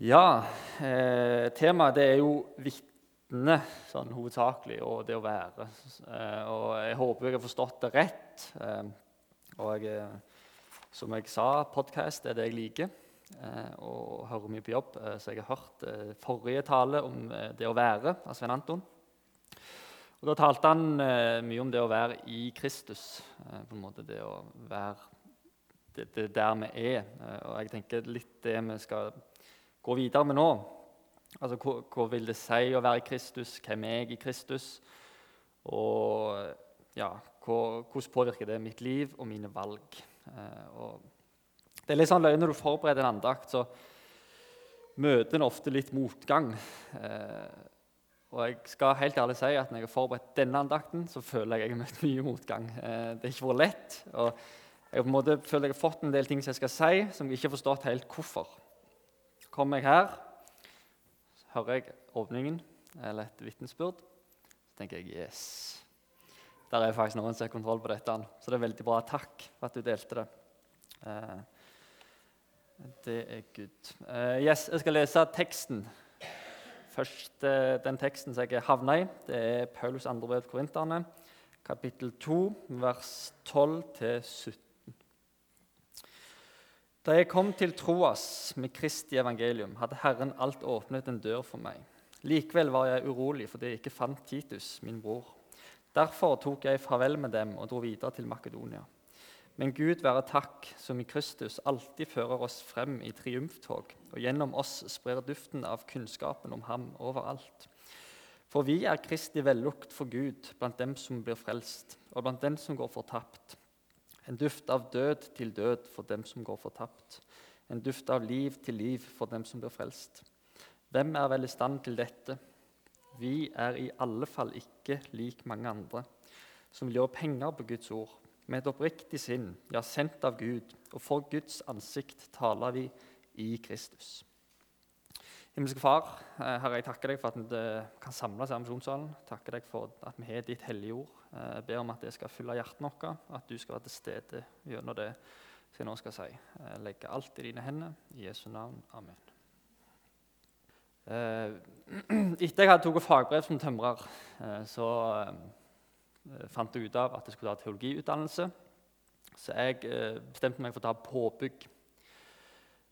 Ja, eh, temaet det er jo vitne sånn hovedsakelig, og det å være. Eh, og jeg håper jeg har forstått det rett. Eh, og jeg, som jeg sa, podkast er det jeg liker. Eh, og hører mye på jobb. Eh, så jeg har hørt eh, forrige tale om det å være av Svein Anton. Og Da talte han mye om det å være i Kristus. på en måte Det å være det, det der vi er. og jeg tenker litt det vi skal gå videre med nå. Altså, hva, hva, vil det si å være Kristus? Hvem er jeg i Kristus? Og ja, hva, hvordan påvirker det mitt liv og mine valg? Eh, og det er litt sånn løgn Når du forbereder en andakt, så møter en ofte litt motgang. Eh, og jeg skal helt ærlig si at når jeg har forberedt denne andakten, så føler jeg jeg har møtt mye motgang. Eh, det har ikke vært lett. og jeg på en måte føler jeg har fått en del ting som jeg skal si, som jeg ikke har forstått helt hvorfor. Kommer jeg her, så hører jeg åpningen eller et vitnesbyrd, så tenker jeg yes. Der er faktisk noen som har kontroll på dette. Så det er veldig bra. Takk for at du delte det. Eh, det er good. Eh, yes, jeg skal lese teksten. Først eh, den teksten som jeg havna i. Det er Paulus andre brev til korinterne, kapittel 2, vers 12-17. Da jeg kom til Troas med Kristi evangelium, hadde Herren alt åpnet en dør for meg. Likevel var jeg urolig fordi jeg ikke fant Titus, min bror. Derfor tok jeg farvel med dem og dro videre til Makedonia. Men Gud være takk, som i Kristus alltid fører oss frem i triumftog, og gjennom oss sprer duften av kunnskapen om ham overalt. For vi er Kristi vellukt for Gud blant dem som blir frelst, og blant dem som går fortapt. En duft av død til død for dem som går fortapt. En duft av liv til liv for dem som blir frelst. Hvem er vel i stand til dette? Vi er i alle fall ikke lik mange andre, som vil gjøre penger på Guds ord. Med et oppriktig sinn, ja, sendt av Gud, og for Guds ansikt taler vi i Kristus. Himmelske Far, eh, Herre, jeg takker deg for at vi eh, kan samles i misjonssalen. Takker deg for at vi har ditt hellige ord. Eh, jeg ber om at det skal fylle hjertene våre, at du skal være til stede gjennom det som jeg nå skal si. Jeg legger alt i dine hender. I Jesu navn. Amen. Etter jeg hadde tatt fagbrev som tømrer, så fant jeg ut av at jeg skulle ta teologiutdannelse. Så jeg bestemte meg for å ta påbygg.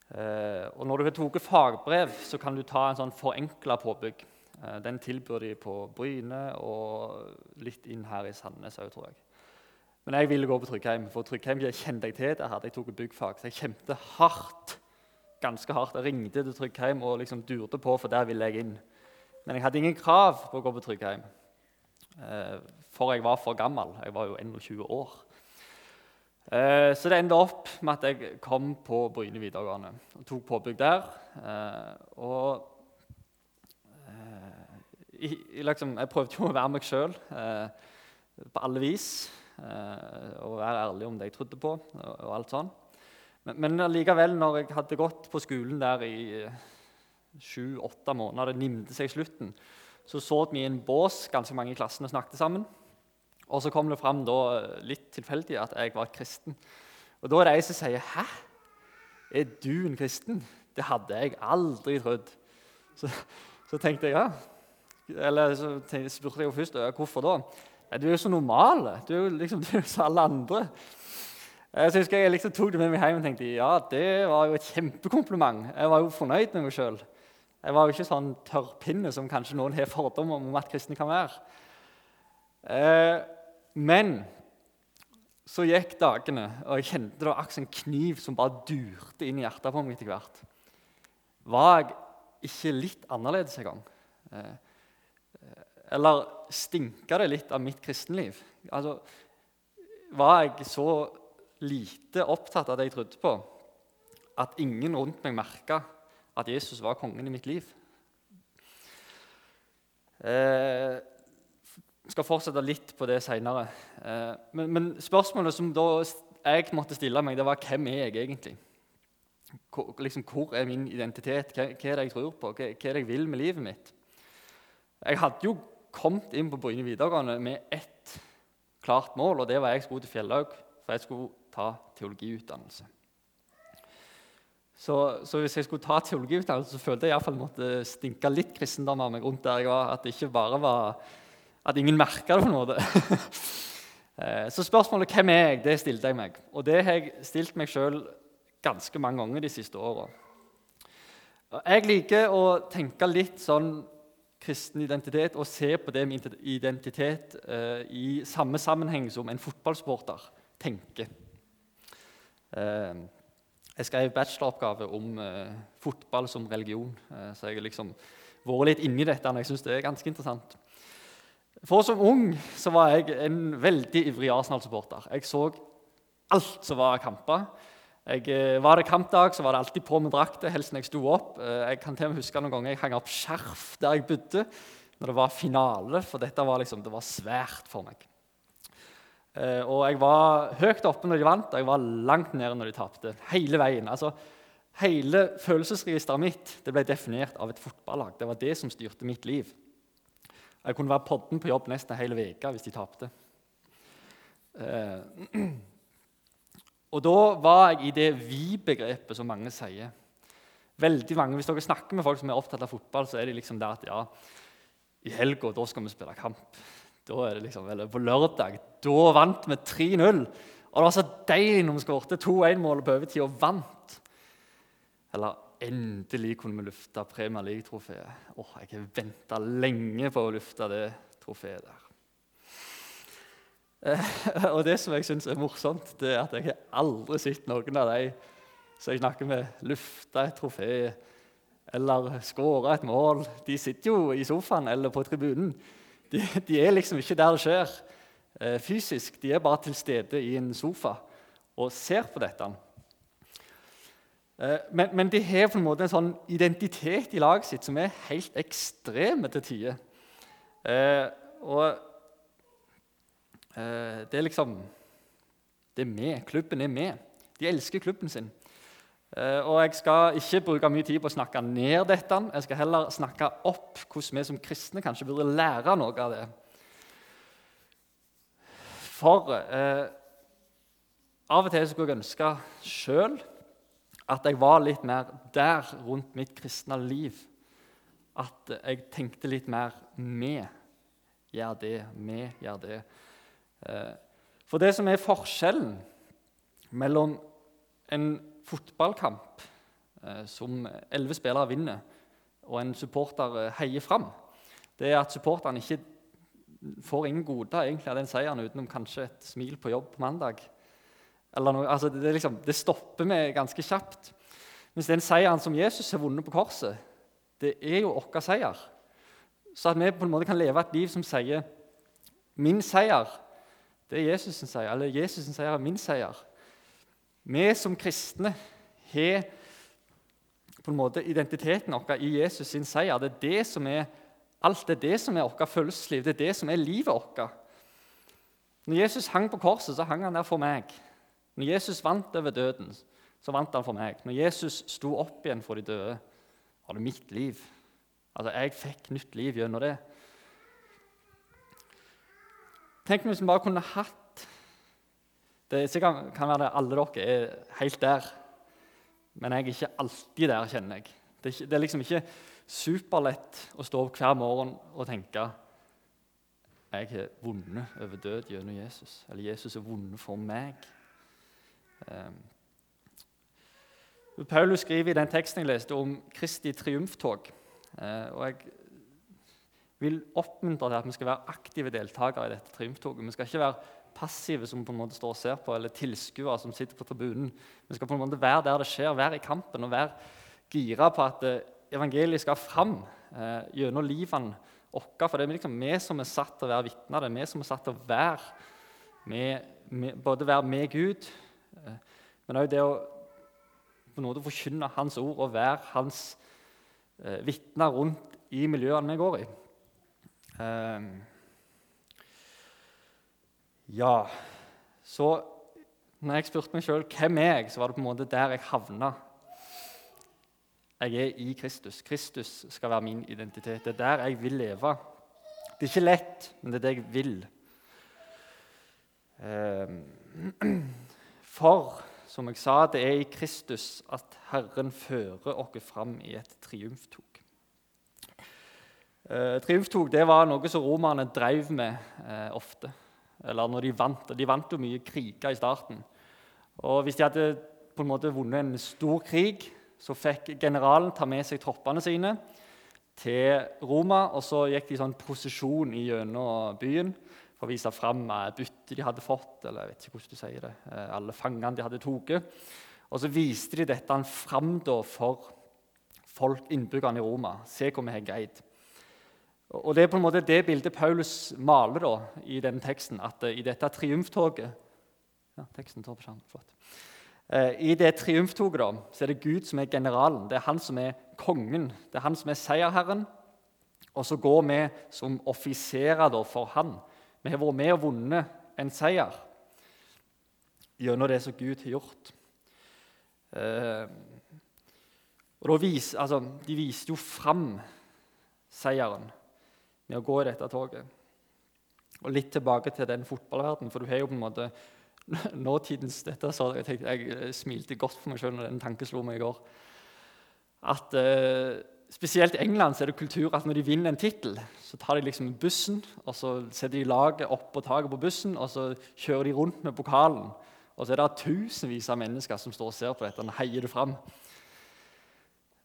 Eh, og når du har tatt fagbrev, så kan du ta en sånn forenkla påbygg. Eh, den tilbyr de på Bryne og litt inn her i Sandnes òg, tror jeg. Men jeg ville gå på Tryggheim, for Tryggheim kjente jeg til. Der hadde jeg tatt byggfag. Så jeg kjempet hardt. Ganske hardt. Jeg ringte til Tryggheim og liksom durte på, for der ville jeg inn. Men jeg hadde ingen krav på å gå på Tryggheim, eh, for jeg var for gammel. Jeg var jo 21 år. Eh, så det endte opp med at jeg kom på Bryne videregående og tok påbygg der. Eh, og eh, liksom, jeg prøvde jo å være meg sjøl på alle vis. og være ærlig om det jeg trodde på. og, alt sånn. Men, men likevel, når jeg hadde gått på skolen der i sju-åtte måneder, det nimte seg i slutten, så så vi i en bås ganske mange i klassen og snakket sammen. Og så kom det fram da, litt tilfeldig at jeg var kristen. Og Da er det ei som sier 'Hæ? Er du en kristen?' Det hadde jeg aldri trodd. Så, så tenkte jeg ja. Eller så tenkte, spurte jeg først hvorfor da. Du er jo så normal. Du er jo liksom du er så alle andre. Jeg husker jeg liksom tok det med meg hjem og tenkte ja, det var jo et kjempekompliment. Jeg var jo fornøyd med meg sjøl. Jeg var jo ikke sånn tørrpinne som kanskje noen har fordommer om at kristne kan være. Eh, men så gikk dagene, og jeg kjente det var akkurat en kniv som bare durte inn i hjertet på meg etter hvert. Var jeg ikke litt annerledes en gang? Eh, eller stinka det litt av mitt kristenliv? Altså, var jeg så lite opptatt av det jeg trodde på, at ingen rundt meg merka at Jesus var kongen i mitt liv? Eh, jeg skal fortsette litt på det seinere. Eh, men, men, spørsmålet som jeg måtte stille meg, det var hvem er jeg egentlig? Hvor, liksom, hvor er min identitet? Hva, hva, er det jeg tror på? Hva, hva, er det jeg vil med livet mitt? Jeg hadde jo kommet inn på Bryne videregående med ett klart mål, og det var jeg skulle til Fjellhaug, for jeg skulle ta teologiutdannelse. Så, så, hvis jeg skulle ta teologiutdannelse, så følte jeg iallfall måtte stinke litt kristendom av meg rundt der jeg var. At det ikke bare var at ingen merka det på en måte. Eh, så spørsmålet 'Hvem er jeg?' det stilte jeg meg. Og det har jeg stilt meg sjøl ganske mange ganger de siste åra. Jeg liker å tenke litt sånn kristen identitet og se på det med identitet eh, i samme sammenheng som en fotballsporter tenker. Eh, jeg skrev bacheloroppgave om eh, fotball som religion, eh, så jeg har liksom vært litt inni dette. og jeg synes det er ganske interessant. For Som ung så var jeg en veldig ivrig Arsenal-supporter. Jeg så alt som var kamper. Jeg, eh, var det kampdag, så var det alltid på med drakter, helst når jeg sto opp. Jeg kan til og med huske noen ganger jeg hang opp skjerf der jeg bodde når det var finale, for dette var, liksom, det var svært for meg. Eh, og jeg var høyt oppe når de vant, og jeg var langt nede når de tapte. Hele veien. Altså, hele følelsesregisteret mitt det ble definert av et fotballag. Det var det som styrte mitt liv. Jeg kunne være podden på jobb nesten hele veka hvis de tapte. Eh, og da var jeg i det vi-begrepet som mange sier. Veldig mange, Hvis dere snakker med folk som er opptatt av fotball, så er de liksom der at ja, i helga da skal vi spille kamp. Da er det liksom, eller På lørdag da vant vi 3-0. Og det var så deilig når vi skåret 2-1-målet på overtid og vant. Eller endelig kunne vi lufte Premier League-trofeet. Åh, Jeg har venta lenge på å lufte det trofeet der. Eh, og det som jeg syns er morsomt, det er at jeg har aldri sett noen av de som jeg snakker med, lufte et trofé eller skåre et mål. De sitter jo i sofaen eller på tribunen. De, de, er liksom ikke der det skjer eh, fysisk. De er bare til stede i en sofa og ser på dette. Eh, men, men, de har på en måte en sånn identitet i laget sitt som er helt ekstreme til tider. Eh, og eh, det er liksom Det er med. Klubben er med. De elsker klubben sin. Eh, og Jeg skal ikke bruke mye tid på å snakke ned dette. Jeg skal heller snakke opp hvordan vi som kristne kanskje burde lære noe av det. For eh, av og til skulle jeg ønske sjøl at jeg var litt mer der rundt mitt kristne liv. At jeg tenkte litt mer vi gjør det, vi gjør det. Eh, for det som er forskjellen mellom en fotballkamp eh, som elleve spillere vinner, og en supporter eh, heier fram, det er at supporteren ikke får ingen goder egentlig av den seieren utenom kanskje et smil på jobb på mandag. Noe, altså det, liksom, det, stopper vi ganske kjapt. Mens den seieren som Jesus har vunnet på korset, det er jo vår seier. Så at vi på en måte kan leve et liv som sier 'Min seier, det er Jesus' seier', eller Jesus' seier er min seier'. Vi som kristne har på en måte identiteten vår i Jesus sin seier. Det er det som er alt det er det som er vårt følelsesliv. Det er det som er livet vårt. Når Jesus hang på korset, så hang han der for meg. Når Jesus vant over døden, så vant han for meg. Når Jesus sto opp igjen for de døde, var det mitt liv. Altså, Jeg fikk nytt liv gjennom det. Tenk hvis vi bare kunne hatt det sikkert kan være det alle dere er helt der, men jeg er ikke alltid der, kjenner jeg. Det er, ikke, det er liksom ikke superlett å stå opp hver morgen og tenke jeg har vunnet over død gjennom Jesus. Eller Jesus har vunnet for meg. Um, Paulus skriver i den teksten jeg leste om Kristi triumftog. Uh, og jeg vil oppmuntre til at vi skal være aktive deltakere i dette triumftoget. Vi skal ikke være passive som på en måte står og ser på, eller tilskuere som sitter på tribunen. Vi skal på en måte være der det skjer, være i kampen og være gira på at eh, evangeliet skal fram eh, gjennom livene våre. For det er liksom vi som er satt til å være vitner. Det er vi som er satt til å være med, med, både være med Gud, eh, men òg det å på en måte forkynne Hans ord og være Hans eh, vitner rundt i miljøene vi går i. Eh, ja. Så når jeg spurte meg sjøl hvem er jeg, så var det på en måte der jeg havna. Jeg er i Kristus. Kristus skal være min identitet. Det er der jeg vil leve. Det er ikke lett, men det er det jeg vil. For som jeg sa, det er i Kristus at Herren fører oss fram i et triumftog. Eh, triumftog det var noe som romerne drev med eh, ofte. Eller når de vant. De vant jo mye kriger i starten. Og Hvis de hadde på en måte vunnet en stor krig, så fikk generalen ta med seg troppene sine til Roma. og Så gikk de i sånn prosesjon gjennom byen for å vise fram byttet de hadde fått. eller jeg vet ikke hvordan du sier det, eh, alle fangene de hadde tatt. Og så viste de dette fram for folk, innbyggerne i Roma. Se hvor vi har greid. Og Det er på en måte det bildet Paulus maler da, i denne teksten. At uh, i dette triumftoget ja, teksten tar på skjermen, flott. I det triumftoget da, så er det Gud som er generalen. Det er han som er kongen. Det er han som er seierherren. Og så går vi som offiserer for han. Vi har vært med og vunnet en seier gjennom det som Gud har gjort. Eh, og vis, altså, De viste jo fram seieren med å gå i dette toget. Og litt tilbake til den fotballverdenen, for du har jo på en måte nåtidens dette, så jeg, tenkte, jeg smilte godt for meg sjøl når den tanken slo meg i går. At eh, Spesielt i England så er det kultur at når de vinner en tittel, så tar de liksom bussen og så setter de laget opp på taket på bussen og så kjører de rundt med pokalen. Og så er det tusenvis av mennesker som står og ser på dette og heier det fram.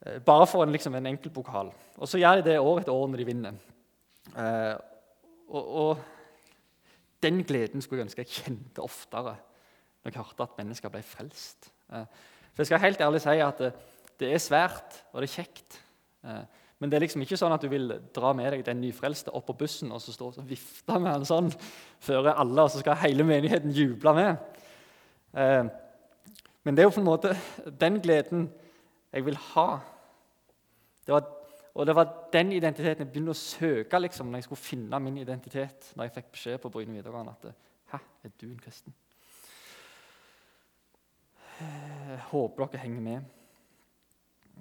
Eh, bare for en, liksom, en enkel pokal. Og så gjør de det år etter år når de vinner. Eh, og, og, den gleden skulle jeg ønske jeg kjente oftere når jeg hørte at mennesker ble frelst. Eh, for jeg skal helt ærlig si at det, det er svært, og det er kjekt. Eh, men det er liksom ikke sånn at du vil dra med deg den nyfrelste opp på bussen og så stå og vifte med han sånn før alle, og så skal hele menigheten juble med. Eh, men det er jo på en måte den gleden jeg vil ha. Det var og det var den identiteten jeg begynte å søke liksom, når jeg skulle finne min identitet. når jeg fikk beskjed på Bryne videregående at Hæ, er du en kristen? Jeg håper dere henger med.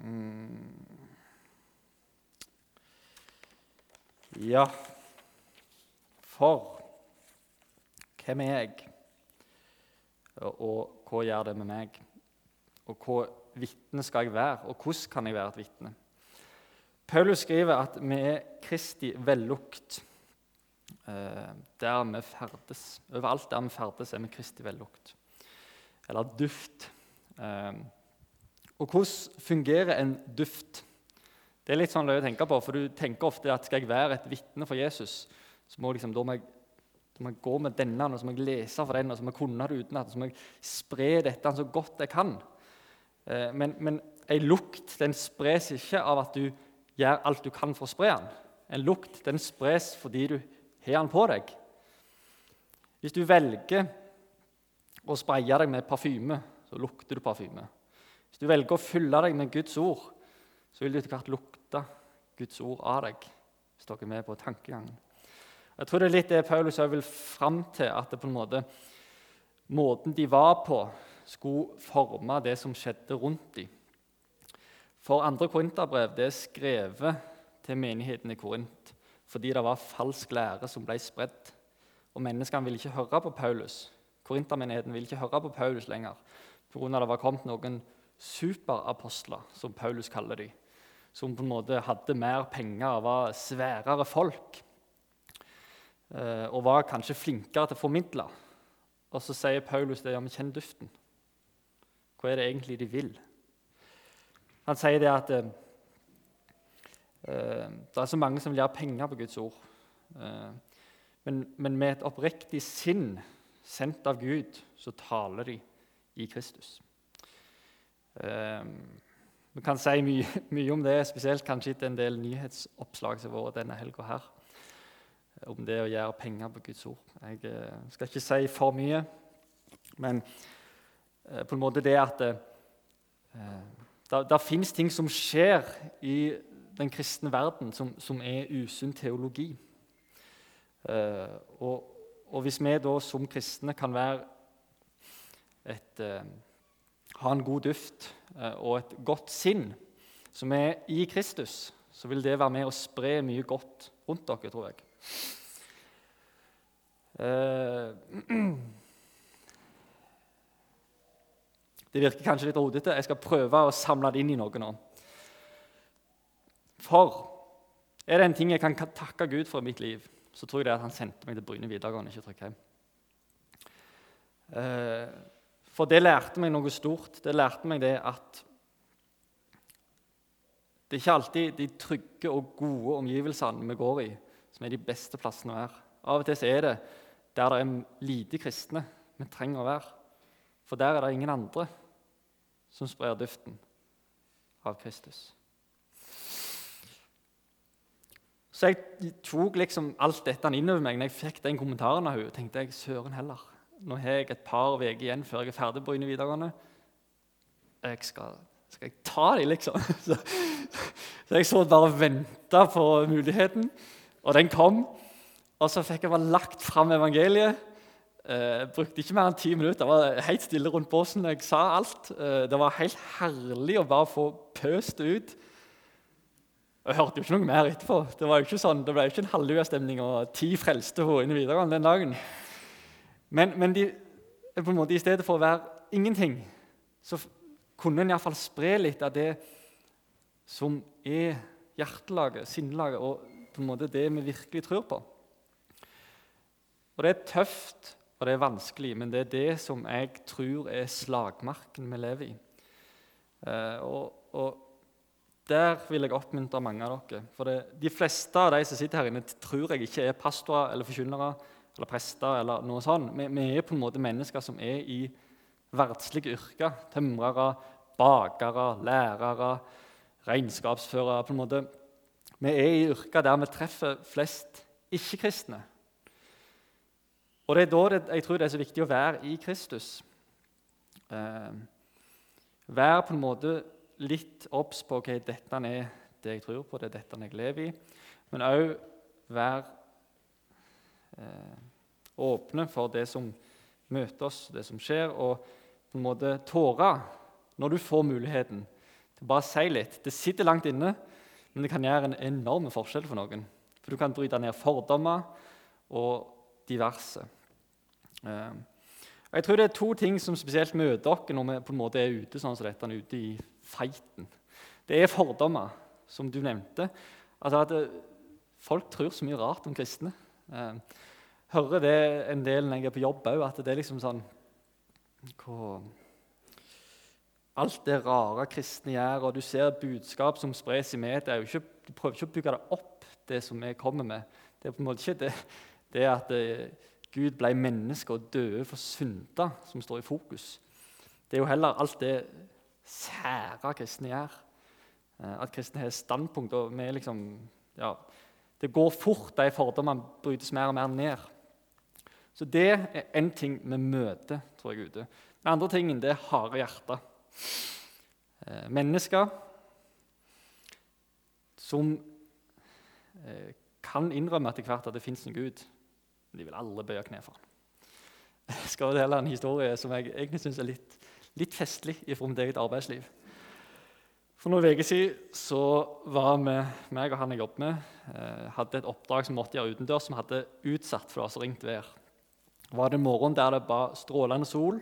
Mm. Ja For hvem er jeg? Og, hva gjør det med meg? Og hva vitne skal jeg være? Og hvordan kan jeg være et vitne? Paulus skriver at vi er Kristi vellukt eh, der vi ferdes. Overalt der vi ferdes, er vi Kristi vellukt. Eller duft. Eh, og hvordan fungerer en duft? Det er litt sånn løye å tenke på, for Du tenker ofte at skal jeg være et vitne for Jesus, så må, liksom, da må, jeg, da må jeg gå med denne, og så må jeg lese for den, og så må jeg kunne det utenat, så må jeg spre dette så godt jeg kan. Eh, men, men ei lukt den spres ikke av at du gjør alt du kan for å spre den. En lukt den spres fordi du har den på deg. Hvis du velger å spraye deg med parfyme, så lukter du parfyme. Hvis du velger å fylle deg med Guds ord, så vil du etter hvert lukte Guds ord av deg. Hvis dere er med på tankegangen. Jeg tror det er litt det Paulus vil fram til, at det på en måte, måten de var på, skulle forme det som skjedde rundt dem. For andre korinterbrev er skrevet til menigheten i Korint fordi det var falsk lære som ble spredd. Og menneskene ville ikke høre på Paulus. Korintermenigheten ville ikke høre på Paulus lenger pga. det var kommet noen superapostler, som Paulus kaller dem, som på en måte hadde mer penger og var sværere folk. Eh, og var kanskje flinkere til å formidle. Og så sier Paulus det, ja, men kjenn duften. Hva er det egentlig de vil? Han sier det at eh, det er så mange som vil ha penger på Guds ord. Uh, men, men, med et oppriktig sinn, sendt av Gud, så taler de i Kristus. Eh, vi kan si mye, mye, om det, spesielt kanskje etter en del nyhetsoppslag som har vært denne helga her. Om det å gjøre penger på Guds ord. Jeg eh, skal ikke si for mye, men eh, på en måte det at det fins ting som skjer i den kristne verden som, som er usunn teologi. Og, og, hvis vi da som kristne kan være et, ha en god duft uh, og et godt sinn som er i Kristus, så vil det være med å spre mye godt rundt dere, tror jeg. Det virker kanskje litt rodete. Jeg skal prøve å samle det inn i noe nå. For er det en ting jeg kan takke Gud for i mitt liv, så tror jeg det er at han sendte meg til Bryne videregående. ikke Trondheim. Eh, for det lærte meg noe stort. Det lærte meg det at det er ikke alltid de trygge og gode omgivelsene vi går i, som er de beste plassene å være. Av og til er det der det er lite kristne vi trenger å være. For der er det ingen andre som sprer duften av Kristus. Så jeg tok liksom alt dette inn over meg når jeg fikk den kommentaren av henne. tenkte jeg, søren heller. Nå har jeg et par uker igjen før jeg er ferdig på Bryne videregående. Jeg skal, skal jeg ta dem, liksom? Så, så jeg så bare og venta på muligheten, og den kom. Og så fikk jeg bare lagt fram evangeliet. Eh, brukte ikke mer enn ti minutter. Jeg var helt stille rundt båsen. Jeg sa alt. Eh, det var helt herlig å bare få pøst ut jeg hørte jo ikke noe mer etterpå. Det var jo ikke sånn, det ble ikke en halleluja-stemning og ti frelste henne inn i videregående den dagen. Men, men de, på en måte, i stedet for å være ingenting, så kunne en iallfall spre litt av det som er hjertelaget, sinnelaget, og på en måte det vi virkelig tror på. Og Det er tøft og det er vanskelig, men det er det som jeg tror er slagmarken vi lever i. Eh, og, og der vil jeg oppmuntre mange av dere. For det, De fleste av de som sitter her inne, tror jeg ikke er pastorer eller forkynnere eller prester. eller noe sånt. Vi, vi, er på en måte mennesker som er i verdslige yrker. Tømrere, bakere, lærere, regnskapsførere. på en måte. Vi er i yrker der vi treffer flest ikke-kristne. Og Det er da det, jeg tror det er så viktig å være i Kristus. Eh, være på en måte litt obs på ok, dette er det jeg tror på, det er dette jeg lever i. Men òg være åpne for det som møter oss, det som skjer, og på en måte tåre når du får muligheten til bare å si litt. Det sitter langt inne, men det kan gjøre en enorm forskjell for noen. For du kan bryte ned fordommer og diverse. Eh, jeg tror det er to ting som spesielt møter dere når vi på en måte er ute sånn som dette, ute i feiten. Det er fordommer, som du nevnte. Altså at eh, Folk tror så mye rart om kristne. Jeg eh, hører det en del når jeg er på jobb òg, at det er liksom sånn hva, Alt det rare kristne gjør, og du ser budskap som spres i media Du prøver ikke å bygge det opp, det som vi kommer med. Det er på en måte ikke det, det at eh, Gud ble menneske og døde for synder, som står i fokus. Det er jo heller alt det sære kristne gjør. Eh, at kristne har standpunkt. og vi liksom, ja, Det går fort, de fordommene brytes mer og mer ned. Så det er én ting vi møter, tror jeg, ute. Den andre tingen det er harde hjerter. Eh, mennesker som eh, kan innrømme etter hvert at det fins en Gud, men de vil alle bøye kne for ham. Jeg skal dele en historie som jeg egentlig syns er litt litt festlig fra mitt eget arbeidsliv. For noen uker siden var vi, meg og han jeg jobbet med, eh, hadde et oppdrag som måtte gjøre utendørs, som hadde utsatt for det så ringt vær. Var det en morgen der det var strålende sol,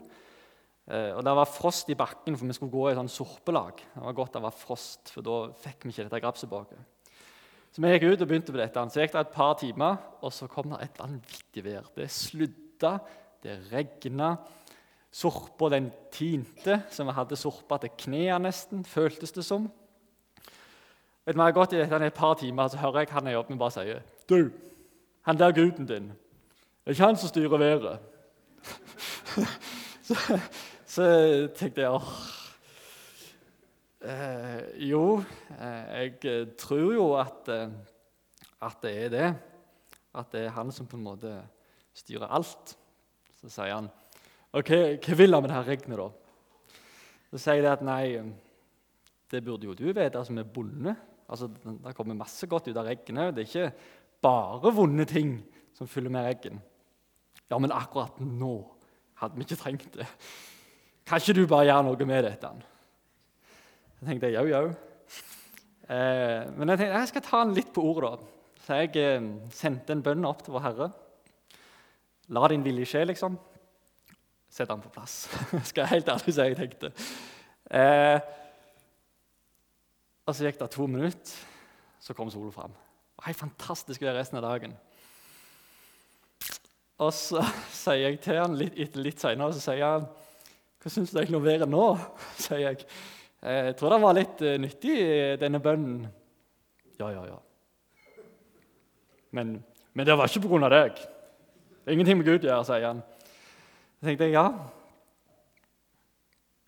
eh, og det var frost i bakken, for vi skulle gå i sånn sorpelag. Det var godt det var frost, for da fikk vi ikke dette grapsebåket. Så vi gikk ut og begynte på dette. Så gikk det et par timer, og så kom det et vanvittig vær. Det sludda, det regna. Sorpa den tinte, som vi hadde sorpa til knærne nesten, føltes det som. Vet du, jeg har gått i et par timer, så hører jeg han jobber med, bare sier Du, han der guden din, det er ikke han som styrer været. så, så, tenkte jeg åh, eh, Jo, eh, jeg tror jo at, eh, at det er det. At det er han som på en måte styrer alt. Så sier han og hva, vil han med dette regnet, da? Så sier de at nei, det burde jo du vite, som er bonde. Altså, Det kommer masse godt ut av regnet. Det er ikke bare vonde ting som fyller med regn. Ja, men akkurat nå hadde vi ikke trengt det. Kan ikke du bare gjøre noe med dette? Jeg tenkte jau, jau. Eh, men jeg tenkte jeg skal ta den litt på ordet. da. Så jeg eh, sendte en bønn opp til vår Herre. La din vilje skje, liksom. Sette den på plass. skal jeg helt ærlig si jeg tenkte. Eh, og så gikk det to minutter, så kom sola fram. Helt fantastisk vær resten av dagen. Og så sier jeg til han litt, etter litt seinere så sier han, 'Hva syns du egentlig om været nå?' sier jeg. Eh, 'Jeg tror det var litt uh, nyttig, denne bønnen.' Ja, ja, ja. Men, men det var ikke pga. deg. Ingenting med Gud gjør, sier han. Jeg tenkte jeg ja.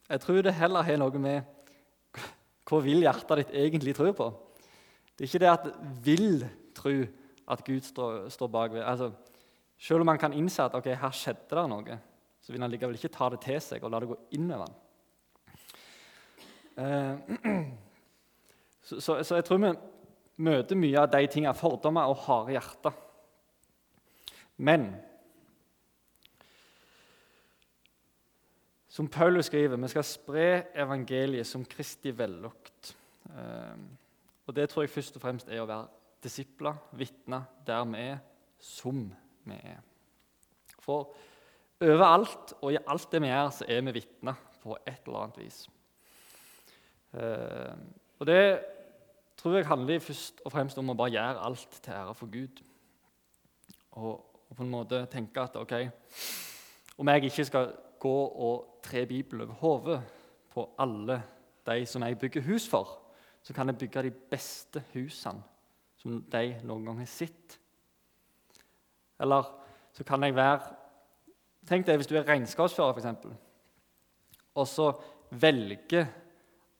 Jeg tror det heller har noe med hva vil hjertet ditt egentlig tro på. Det er ikke det at vil tro at Gud står, står bak. Altså, selv om man kan innse at ok, her skjedde det noe, så vil han likevel ikke ta det til seg og la det gå innover ham. Eh, så, så, så, jeg tror vi møter mye av de tingene, fordommer og harde hjerter. Men som Paulus skriver, vi skal spre evangeliet som Kristi vellukt. Eh, og det tror jeg først og fremst er å være disipler, vitner, der vi er som vi er. For overalt og i alt det vi gjør, så er vi vitner på et eller annet vis. Eh, og det tror jeg handler først og fremst om å bare gjøre alt til ære for Gud. Og, og, på en måte tenke at ok, om jeg ikke skal gå og tre Bibelen over hodet på alle de som jeg bygger hus for, så kan jeg bygge de beste husene som de noen gang har sett. Eller så kan jeg være Tenk deg hvis du er regnskapsfører, f.eks. Og så velger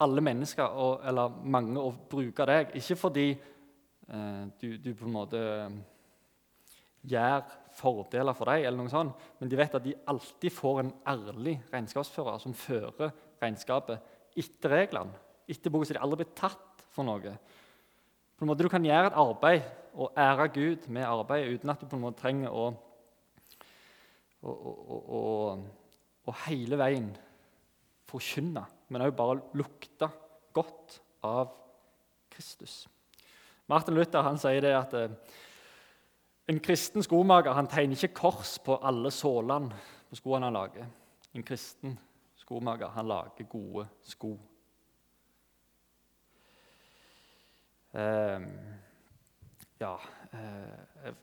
alle mennesker, eller mange, å bruke deg. Ikke fordi eh, du, du, på en måte gjør fordeler for deg, eller noe sånt, men de vet at de alltid får en ærlig regnskapsfører som fører regnskapet etter reglene. Etter boka, så de aldri blir tatt for noe. På en måte Du kan gjøre et arbeid og ære Gud med arbeidet uten at du på en måte trenger å å, å, å hele veien forkynne, men òg bare lukte godt av Kristus. Martin Luther han sier det at eh, en kristen skomaker han tegner ikke kors på alle sålene på skoene han lager. En kristen skomaker han lager gode sko. Um, ja eh, Jeg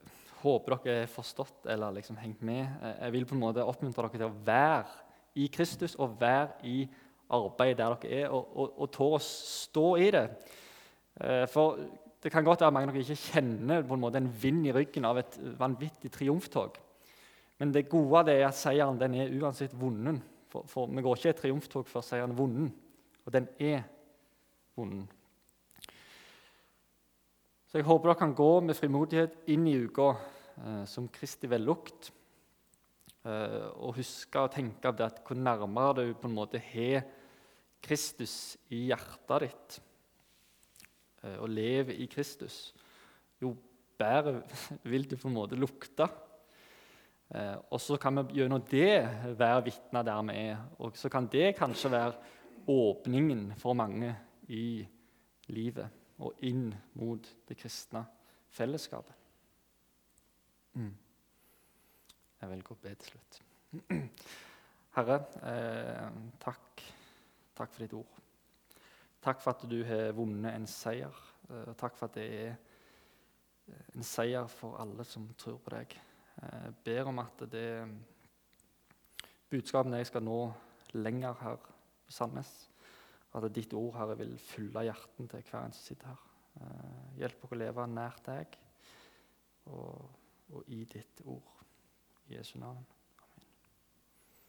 håper dere har forstått eller liksom hengt med. Eh, jeg vil på en måte oppmuntre dere til å være i Kristus og være i arbeidet der dere er, og, og, og tåre å stå i det. Eh, for det kan godt være mange av dere ikke kjenner på en måte en vind i ryggen av et vanvittig triumftog. Men det gode det er at seieren den er uansett vunnen. For, for vi går ikke et triumftog før seieren er vunnen. Og den er vunnen. Så jeg håper dere kan gå med frimodighet inn i uka eh, som Kristi vellukt. Eh, og huske å tenke på det at hvor nærmere du på en måte har Kristus i hjertet ditt og lever i Kristus, jo bedre vil det på en måte lukte. Eh, og så kan vi gjennom det være vitner der vi er. Og så kan det kanskje være åpningen for mange i livet og inn mot det kristne fellesskapet. Mm. Jeg velger å be til slutt. Herre, eh, takk. Takk for ditt ord. Takk for at du har vunnet en seier. Og takk for at det er eh, en seier for alle som tror på deg. Jeg eh, ber om at det budskapet jeg skal nå lenger her på Sandnes, at ditt ord, Herre, vil fylle hjerten til hver en som sitter her. Hjelp oss å leve nær deg og, og i ditt ord. I Jesu navn.